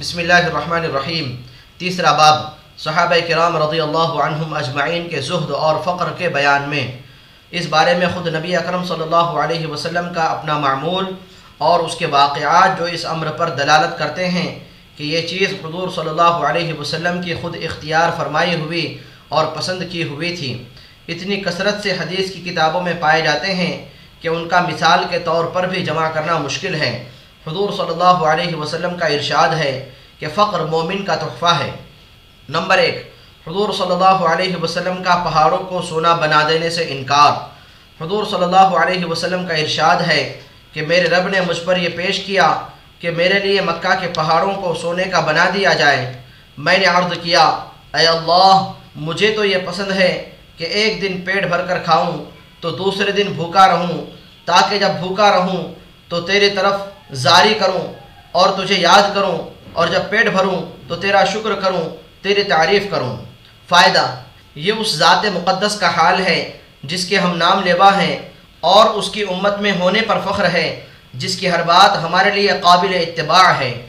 بسم اللہ الرحمن الرحیم۔ تیسرا باب، صحابہ کرام رضی اللہ عنہم اجمعین کے زہد اور فقر کے بیان میں۔ اس بارے میں خود نبی اکرم صلی اللہ علیہ وسلم کا اپنا معمول اور اس کے واقعات جو اس امر پر دلالت کرتے ہیں کہ یہ چیز حضور صلی اللہ علیہ وسلم کی خود اختیار فرمائی ہوئی اور پسند کی ہوئی تھی۔ اتنی کثرت سے حدیث کی کتابوں میں پائے جاتے ہیں کہ ان کا مثال کے طور پر بھی جمع کرنا مشکل ہے۔ حضور صلی اللہ علیہ وسلم کا ارشاد ہے کہ فقر مومن کا تحفہ ہے۔ نمبر ایک، حضور صلی اللہ علیہ وسلم کا پہاڑوں کو سونا بنا دینے سے انکار۔ حضور صلی اللہ علیہ وسلم کا ارشاد ہے کہ میرے رب نے مجھ پر یہ پیش کیا کہ میرے لیے مکہ کے پہاڑوں کو سونے کا بنا دیا جائے۔ میں نے عرض کیا، اے اللہ، مجھے تو یہ پسند ہے کہ ایک دن پیٹ بھر کر کھاؤں، تو دوسرے دن بھوکا رہوں، تاکہ جب بھوکا رہوں تو تیرے طرف زاری کروں اور تجھے یاد کروں اور جب پیٹ بھروں تو تیرا شکر کروں تیری تعریف کروں۔ فائدہ، یہ اس ذات مقدس کا حال ہے جس کے ہم نام لیوا ہیں اور اس کی امت میں ہونے پر فخر ہے، جس کی ہر بات ہمارے لیے قابل اتباع ہے۔